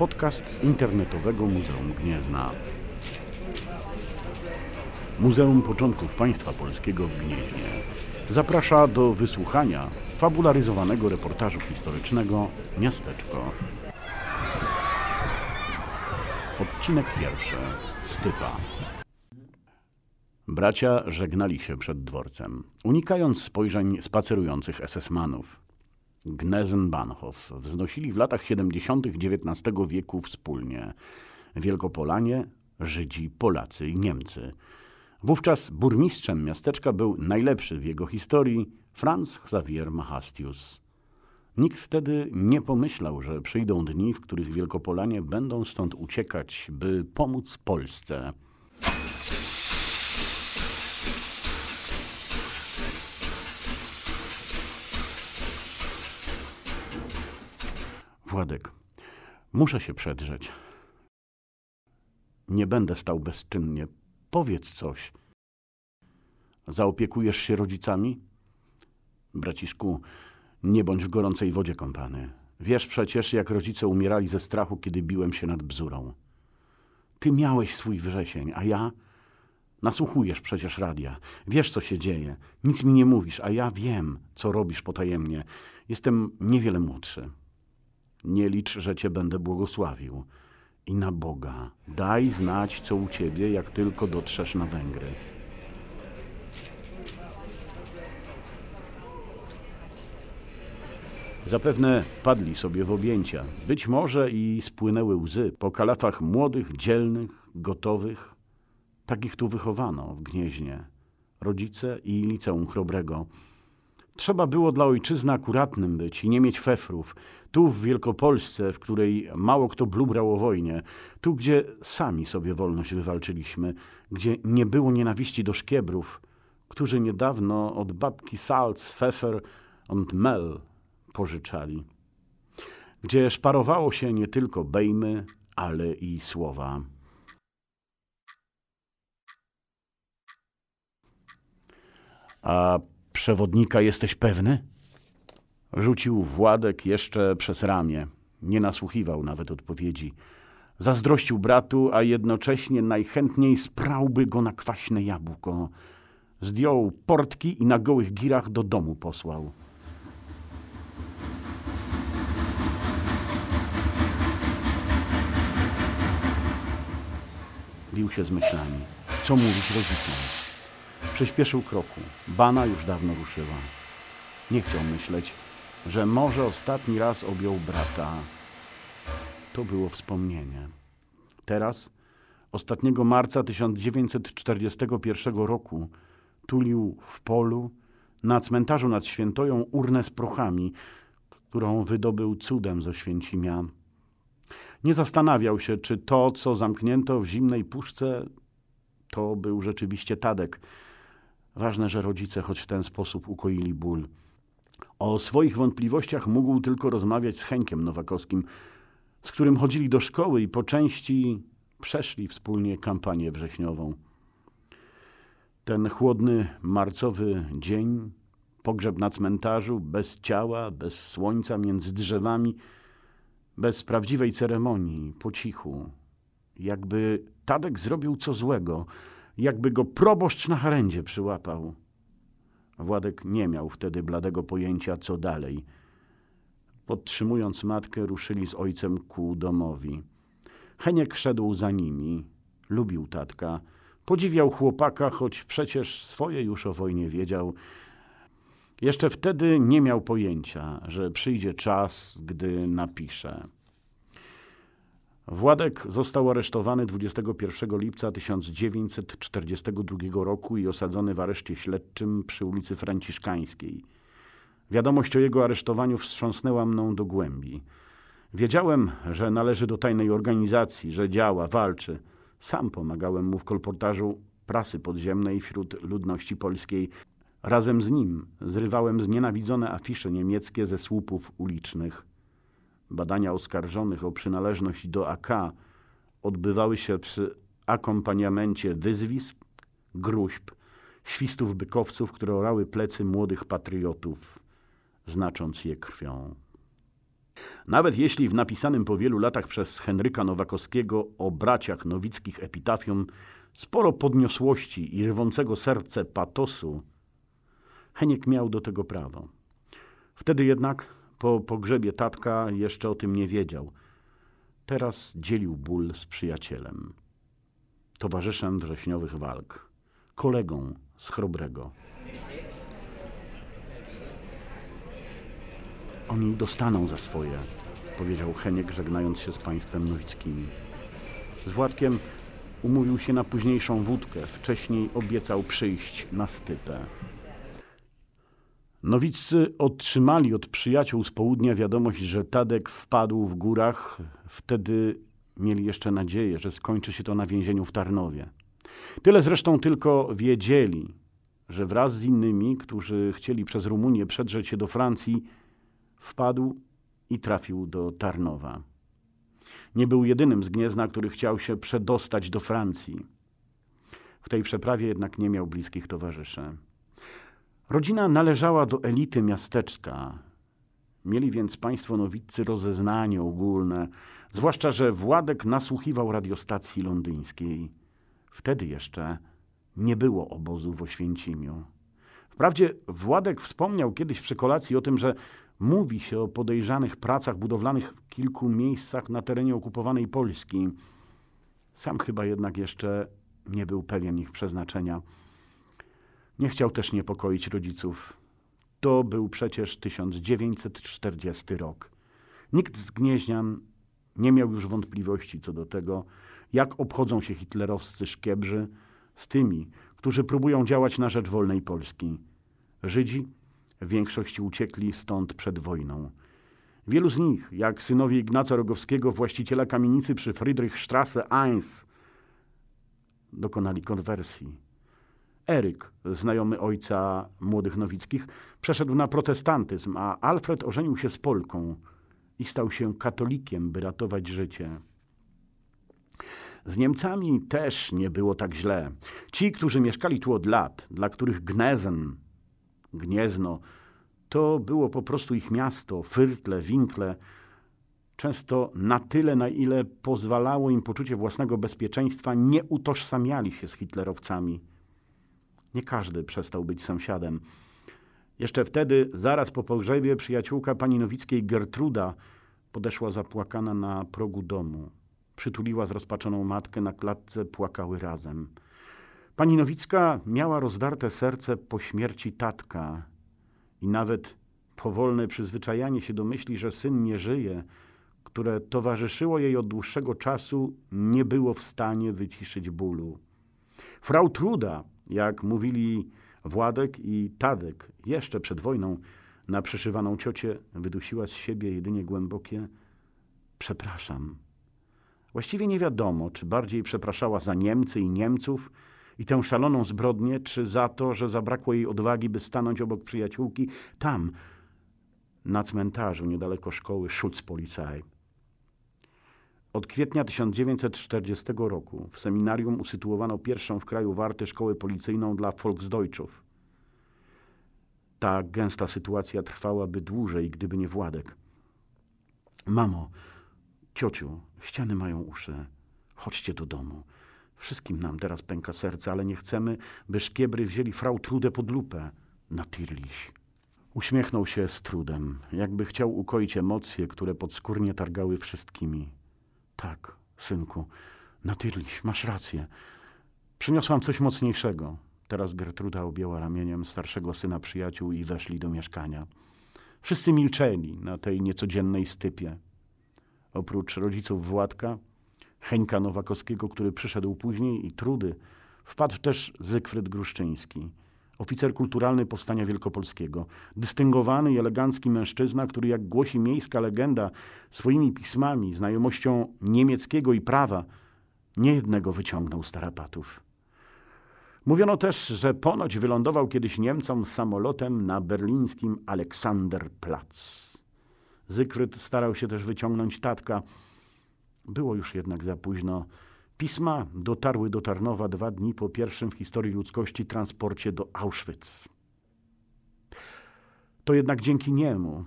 podcast internetowego Muzeum Gniezna. Muzeum Początków Państwa Polskiego w Gnieźnie zaprasza do wysłuchania fabularyzowanego reportażu historycznego Miasteczko. Odcinek pierwszy. Stypa. Bracia żegnali się przed dworcem, unikając spojrzeń spacerujących SS-manów. Gnezenbahnhof wznosili w latach 70. XIX wieku wspólnie Wielkopolanie, Żydzi, Polacy i Niemcy. Wówczas burmistrzem miasteczka był najlepszy w jego historii Franz Xavier Mahastius. Nikt wtedy nie pomyślał, że przyjdą dni, w których Wielkopolanie będą stąd uciekać, by pomóc Polsce. Władek, muszę się przedrzeć. Nie będę stał bezczynnie. Powiedz coś. Zaopiekujesz się rodzicami? Braciszku, nie bądź w gorącej wodzie kąpany. Wiesz przecież, jak rodzice umierali ze strachu, kiedy biłem się nad bzurą. Ty miałeś swój wrzesień, a ja... Nasłuchujesz przecież radia. Wiesz, co się dzieje. Nic mi nie mówisz, a ja wiem, co robisz potajemnie. Jestem niewiele młodszy. Nie licz, że cię będę błogosławił. I na Boga, daj znać, co u ciebie, jak tylko dotrzesz na Węgry. Zapewne padli sobie w objęcia. Być może i spłynęły łzy po kalafach młodych, dzielnych, gotowych. Takich tu wychowano w Gnieźnie. Rodzice i liceum chrobrego. Trzeba było dla ojczyzny akuratnym być i nie mieć fefrów. Tu w Wielkopolsce, w której mało kto blubrał o wojnie, tu gdzie sami sobie wolność wywalczyliśmy, gdzie nie było nienawiści do szkiebrów, którzy niedawno od babki Salz, Pfeffer und Mel pożyczali. Gdzie szparowało się nie tylko bejmy, ale i słowa. A przewodnika jesteś pewny? Rzucił Władek jeszcze przez ramię. Nie nasłuchiwał nawet odpowiedzi. Zazdrościł bratu, a jednocześnie najchętniej sprałby go na kwaśne jabłko. Zdjął portki i na gołych girach do domu posłał. Bił się z myślami. Co mówić rodzicom? Przyspieszył kroku. Bana już dawno ruszyła. Nie chciał myśleć, że może ostatni raz objął brata. To było wspomnienie. Teraz, ostatniego marca 1941 roku, tulił w polu na cmentarzu nad Świętoją urnę z prochami, którą wydobył cudem ze Święcimia. Nie zastanawiał się, czy to, co zamknięto w zimnej puszce, to był rzeczywiście Tadek. Ważne, że rodzice choć w ten sposób ukoili ból. O swoich wątpliwościach mógł tylko rozmawiać z Henkiem Nowakowskim, z którym chodzili do szkoły i po części przeszli wspólnie kampanię wrześniową. Ten chłodny, marcowy dzień, pogrzeb na cmentarzu, bez ciała, bez słońca, między drzewami, bez prawdziwej ceremonii, po cichu. Jakby Tadek zrobił co złego, jakby go proboszcz na harendzie przyłapał. Władek nie miał wtedy bladego pojęcia, co dalej. Podtrzymując matkę, ruszyli z ojcem ku domowi. Heniek szedł za nimi. Lubił tatka. Podziwiał chłopaka, choć przecież swoje już o wojnie wiedział. Jeszcze wtedy nie miał pojęcia, że przyjdzie czas, gdy napisze. Władek został aresztowany 21 lipca 1942 roku i osadzony w areszcie śledczym przy ulicy Franciszkańskiej. Wiadomość o jego aresztowaniu wstrząsnęła mną do głębi. Wiedziałem, że należy do tajnej organizacji, że działa, walczy. Sam pomagałem mu w kolportażu prasy podziemnej wśród ludności polskiej. Razem z nim zrywałem znienawidzone afisze niemieckie ze słupów ulicznych. Badania oskarżonych o przynależność do AK odbywały się przy akompaniamencie wyzwisk, gruźb, świstów bykowców, które orały plecy młodych patriotów, znacząc je krwią. Nawet jeśli w napisanym po wielu latach przez Henryka Nowakowskiego o braciach nowickich epitafium sporo podniosłości i rwącego serce patosu, Heniek miał do tego prawo. Wtedy jednak, po pogrzebie tatka, jeszcze o tym nie wiedział. Teraz dzielił ból z przyjacielem, towarzyszem wrześniowych walk, kolegą z Chrobrego. Oni dostaną za swoje, powiedział Heniek, żegnając się z państwem nowickimi. Z Władkiem umówił się na późniejszą wódkę. Wcześniej obiecał przyjść na stypę. Nowiccy otrzymali od przyjaciół z południa wiadomość, że Tadek wpadł w górach. Wtedy mieli jeszcze nadzieję, że skończy się to na więzieniu w Tarnowie. Tyle zresztą tylko wiedzieli, że wraz z innymi, którzy chcieli przez Rumunię przedrzeć się do Francji, wpadł i trafił do Tarnowa. Nie był jedynym z Gniezna, który chciał się przedostać do Francji. W tej przeprawie jednak nie miał bliskich towarzyszy. Rodzina należała do elity miasteczka. Mieli więc państwo nowicy rozeznanie ogólne, zwłaszcza, że Władek nasłuchiwał radiostacji londyńskiej. Wtedy jeszcze nie było obozu w Oświęcimiu. Wprawdzie Władek wspomniał kiedyś przy kolacji o tym, że mówi się o podejrzanych pracach budowlanych w kilku miejscach na terenie okupowanej Polski. Sam chyba jednak jeszcze nie był pewien ich przeznaczenia. Nie chciał też niepokoić rodziców. To był przecież 1940 rok. Nikt z Gnieźnian nie miał już wątpliwości co do tego, jak obchodzą się hitlerowscy szkiebrzy z tymi, którzy próbują działać na rzecz wolnej Polski. Żydzi w większości uciekli stąd przed wojną. Wielu z nich, jak synowie Ignaca Rogowskiego, właściciela kamienicy przy Friedrichstrasse 1, dokonali konwersji. Eryk, znajomy ojca młodych Nowickich, przeszedł na protestantyzm, a Alfred ożenił się z Polką i stał się katolikiem, by ratować życie. Z Niemcami też nie było tak źle. Ci, którzy mieszkali tu od lat, dla których Gnezen, Gniezno, to było po prostu ich miasto, Fyrtle, Winkle, często na tyle, na ile pozwalało im poczucie własnego bezpieczeństwa, nie utożsamiali się z hitlerowcami. Nie każdy przestał być sąsiadem. Jeszcze wtedy, zaraz po pogrzebie, przyjaciółka pani Nowickiej Gertruda podeszła zapłakana na progu domu. Przytuliła zrozpaczoną matkę na klatce, płakały razem. Pani Nowicka miała rozdarte serce po śmierci tatka i nawet powolne przyzwyczajanie się do myśli, że syn nie żyje, które towarzyszyło jej od dłuższego czasu, nie było w stanie wyciszyć bólu. Frau Truda, jak mówili Władek i Tadek jeszcze przed wojną, na przyszywaną ciocię wydusiła z siebie jedynie głębokie przepraszam. Właściwie nie wiadomo, czy bardziej przepraszała za Niemcy i Niemców, i tę szaloną zbrodnię, czy za to, że zabrakło jej odwagi, by stanąć obok przyjaciółki tam, na cmentarzu niedaleko szkoły Schutzpolizei. Od kwietnia 1940 roku w seminarium usytuowano pierwszą w kraju wartę szkołę policyjną dla Volksdeutschów. Ta gęsta sytuacja trwałaby dłużej, gdyby nie Władek. Mamo, ciociu, ściany mają uszy. Chodźcie do domu. Wszystkim nam teraz pęka serce, ale nie chcemy, by szkiebry wzięli frau Trudę pod lupę. Natyrliś. Uśmiechnął się z trudem, jakby chciał ukoić emocje, które podskórnie targały wszystkimi. Tak, synku, Natyrliś, masz rację. Przyniosłam coś mocniejszego. Teraz Gertruda objęła ramieniem starszego syna przyjaciół i weszli do mieszkania. Wszyscy milczeli na tej niecodziennej stypie. Oprócz rodziców Władka, Heńka Nowakowskiego, który przyszedł później i Trudy, wpadł też Zygfryd Gruszczyński, oficer kulturalny Powstania Wielkopolskiego, dystyngowany i elegancki mężczyzna, który, jak głosi miejska legenda, swoimi pismami, znajomością niemieckiego i prawa, niejednego wyciągnął z tarapatów. Mówiono też, że ponoć wylądował kiedyś Niemcom samolotem na berlińskim Aleksanderplatz. Zygfryd starał się też wyciągnąć tatka, było już jednak za późno. Pisma dotarły do Tarnowa dwa dni po pierwszym w historii ludzkości transporcie do Auschwitz. To jednak dzięki niemu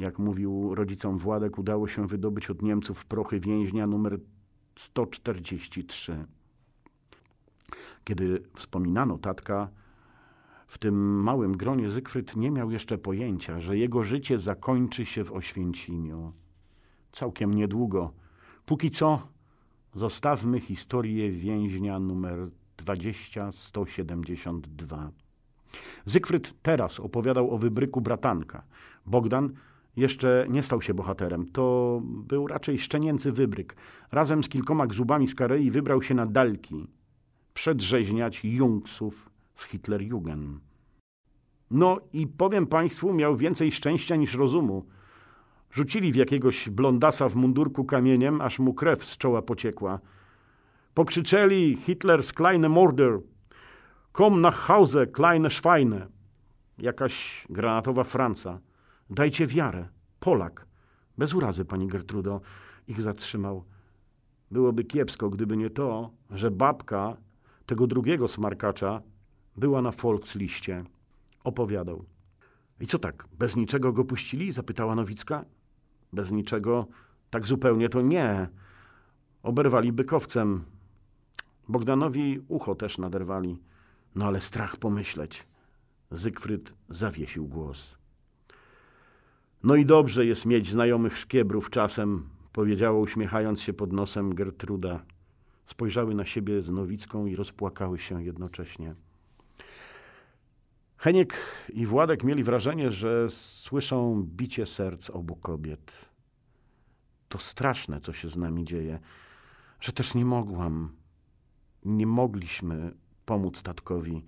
Jak mówił rodzicom Władek, udało się wydobyć od Niemców prochy więźnia numer 143. Kiedy wspominano tatka, w tym małym gronie Zygfryd nie miał jeszcze pojęcia, że jego życie zakończy się w Oświęcimiu. Całkiem niedługo. Póki co zostawmy historię więźnia numer 20172. Zygfryd teraz opowiadał o wybryku bratanka. Bogdan jeszcze nie stał się bohaterem. To był raczej szczenięcy wybryk. Razem z kilkoma gzubami z Karei wybrał się na dalki. Przedrzeźniać Jungsów z Hitlerjugend. No i powiem państwu, miał więcej szczęścia niż rozumu. Rzucili w jakiegoś blondasa w mundurku kamieniem, aż mu krew z czoła pociekła. Pokrzyczeli Hitlers kleine Morder, komm nach Hause, kleine Schweine. Jakaś granatowa Franca. Dajcie wiarę. Polak. Bez urazy, pani Gertrudo. Ich zatrzymał. Byłoby kiepsko, gdyby nie to, że babka tego drugiego smarkacza była na Volksliście. Opowiadał. I co tak, bez niczego go puścili? Zapytała Nowicka. Bez niczego, tak zupełnie to nie. Oberwali bykowcem. Bogdanowi ucho też naderwali. No ale strach pomyśleć. Zygfryd zawiesił głos. No i dobrze jest mieć znajomych szkiebrów czasem, powiedziała uśmiechając się pod nosem Gertruda. Spojrzały na siebie z Nowicką i rozpłakały się jednocześnie. Heniek i Władek mieli wrażenie, że słyszą bicie serc obu kobiet. To straszne, co się z nami dzieje, że też nie mogłam, nie mogliśmy pomóc tatkowi,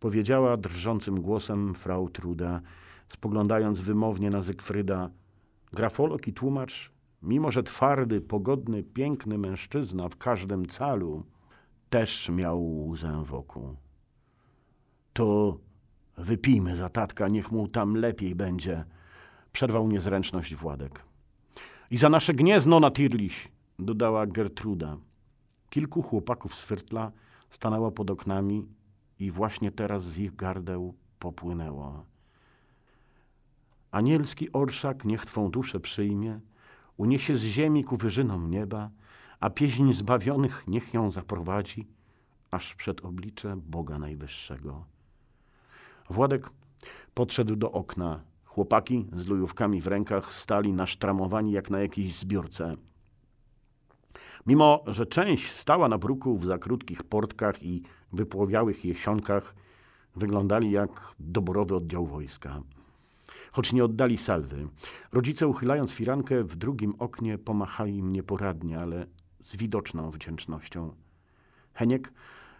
powiedziała drżącym głosem frau Truda, spoglądając wymownie na Zygfryda. Grafolog i tłumacz, mimo że twardy, pogodny, piękny mężczyzna w każdym calu, też miał łzę wokół. To wypijmy za tatka, niech mu tam lepiej będzie, przerwał niezręczność Władek. I za nasze gniezno na Tirliś, dodała Gertruda. Kilku chłopaków z Fyrtla stanęło pod oknami i właśnie teraz z ich gardeł popłynęło. Anielski orszak niech Twą duszę przyjmie, uniesie z ziemi ku wyżynom nieba, a pieśń zbawionych niech ją zaprowadzi, aż przed oblicze Boga Najwyższego. Władek podszedł do okna. Chłopaki z lujówkami w rękach stali nasztramowani jak na jakiejś zbiorce. Mimo, że część stała na bruku w zakrótkich portkach i wypłowiałych jesionkach, wyglądali jak doborowy oddział wojska. Choć nie oddali salwy, rodzice uchylając firankę w drugim oknie pomachali im nieporadnie, ale z widoczną wdzięcznością. Heniek,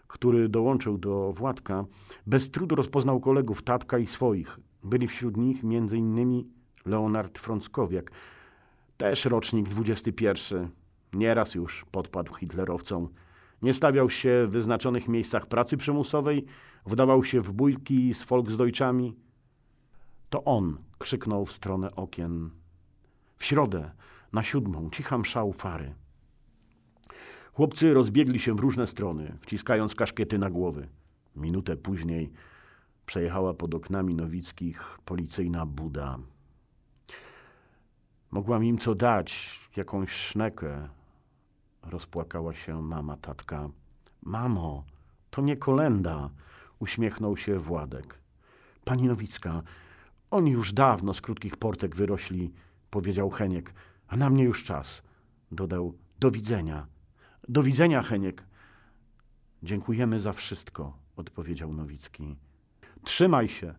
który dołączył do Władka, bez trudu rozpoznał kolegów tatka i swoich. Byli wśród nich innymi Leonard Frąckowiak, też rocznik 21, Nieraz już podpadł hitlerowcom. Nie stawiał się w wyznaczonych miejscach pracy przymusowej, wdawał się w bójki z Volksdeutschami. To on krzyknął w stronę okien. W środę, na siódmą, cicha mszał fary. Chłopcy rozbiegli się w różne strony, wciskając kaszkiety na głowy. Minutę później przejechała pod oknami nowickich policyjna buda. Mogłam im co dać, jakąś sznekę, rozpłakała się mama tatka. Mamo, to nie kolenda, uśmiechnął się Władek. Pani Nowicka, oni już dawno z krótkich portek wyrośli, powiedział Heniek, a na mnie już czas. Dodał, do widzenia. Do widzenia, Heniek. Dziękujemy za wszystko, odpowiedział Nowicki. Trzymaj się,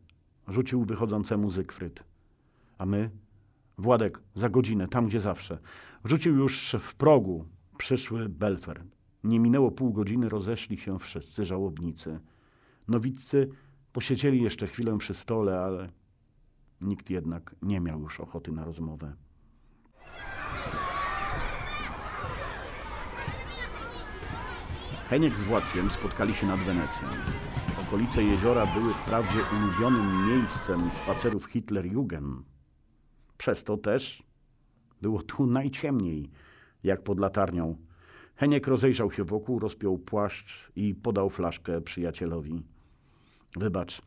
rzucił wychodzącemu Zygfryd. A my? Władek, za godzinę, tam gdzie zawsze. Rzucił już w progu, Przyszły Belfer. Nie minęło pół godziny, rozeszli się wszyscy żałobnicy. Nowiccy posiedzieli jeszcze chwilę przy stole, ale nikt jednak nie miał już ochoty na rozmowę. Heniek z Władkiem spotkali się nad Wenecją. Okolice jeziora były wprawdzie ulubionym miejscem spacerów Hitlerjugend. Przez to też było tu najciemniej – jak pod latarnią. Heniek rozejrzał się wokół, rozpiął płaszcz i podał flaszkę przyjacielowi. Wybacz,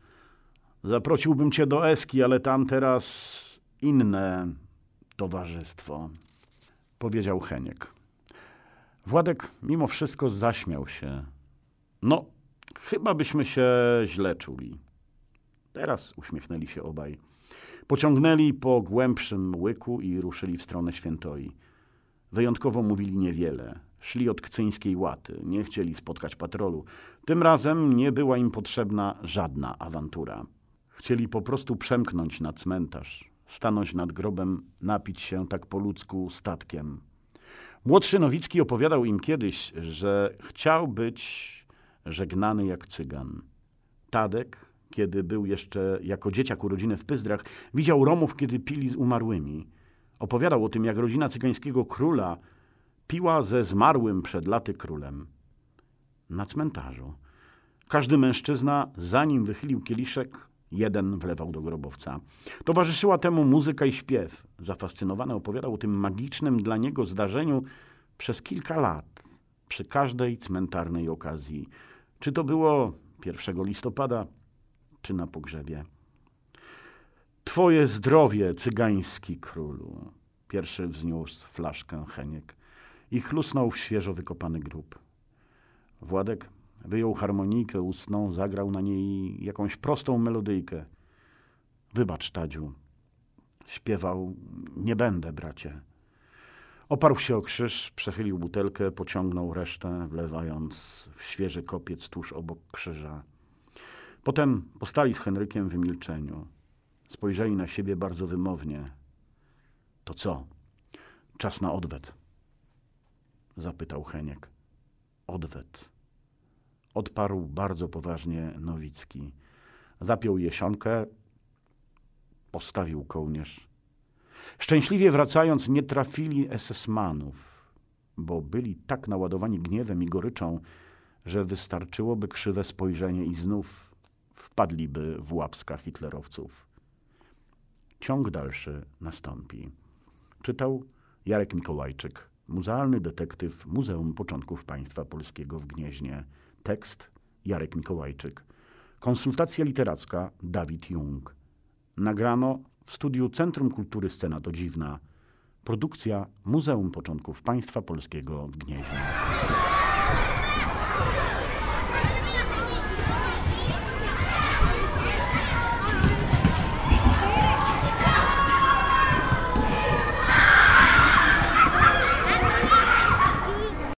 zaprosiłbym cię do Eski, ale tam teraz inne towarzystwo, powiedział Heniek. Władek mimo wszystko zaśmiał się. No, chyba byśmy się źle czuli. Teraz uśmiechnęli się obaj. Pociągnęli po głębszym łyku i ruszyli w stronę Świętoi. Wyjątkowo mówili niewiele. Szli od kcyńskiej łaty, nie chcieli spotkać patrolu. Tym razem nie była im potrzebna żadna awantura. Chcieli po prostu przemknąć na cmentarz, stanąć nad grobem, napić się tak po ludzku statkiem. Młodszy Nowicki opowiadał im kiedyś, że chciał być żegnany jak cygan. Tadek, kiedy był jeszcze jako dzieciak urodziny w Pyzdrach, widział Romów, kiedy pili z umarłymi. Opowiadał o tym, jak rodzina cygańskiego króla piła ze zmarłym przed laty królem. Na cmentarzu. Każdy mężczyzna, zanim wychylił kieliszek, jeden wlewał do grobowca. Towarzyszyła temu muzyka i śpiew. Zafascynowany opowiadał o tym magicznym dla niego zdarzeniu przez kilka lat, przy każdej cmentarnej okazji. Czy to było 1 listopada, czy na pogrzebie. Twoje zdrowie, cygański królu. Pierwszy wzniósł flaszkę Heniek i chlusnął w świeżo wykopany grób. Władek wyjął harmonijkę ustną, zagrał na niej jakąś prostą melodyjkę. Wybacz, Tadziu. Śpiewał, nie będę, bracie. Oparł się o krzyż, przechylił butelkę, pociągnął resztę, wlewając w świeży kopiec tuż obok krzyża. Potem postali z Henrykiem w milczeniu. Spojrzeli na siebie bardzo wymownie. To co? Czas na odwet. Zapytał Heniek. Odwet. Odparł bardzo poważnie Nowicki. Zapiął jesionkę, postawił kołnierz. Szczęśliwie wracając, nie trafili SS-manów, bo byli tak naładowani gniewem i goryczą, że wystarczyłoby krzywe spojrzenie i znów wpadliby w łapska hitlerowców. Ciąg dalszy nastąpi. Czytał Jarek Mikołajczyk, muzealny detektyw Muzeum Początków Państwa Polskiego w Gnieźnie. Tekst Jarek Mikołajczyk. Konsultacja literacka Dawid Jung. Nagrano w studiu Centrum Kultury Scena to Dziwna. Produkcja Muzeum Początków Państwa Polskiego w Gnieźnie.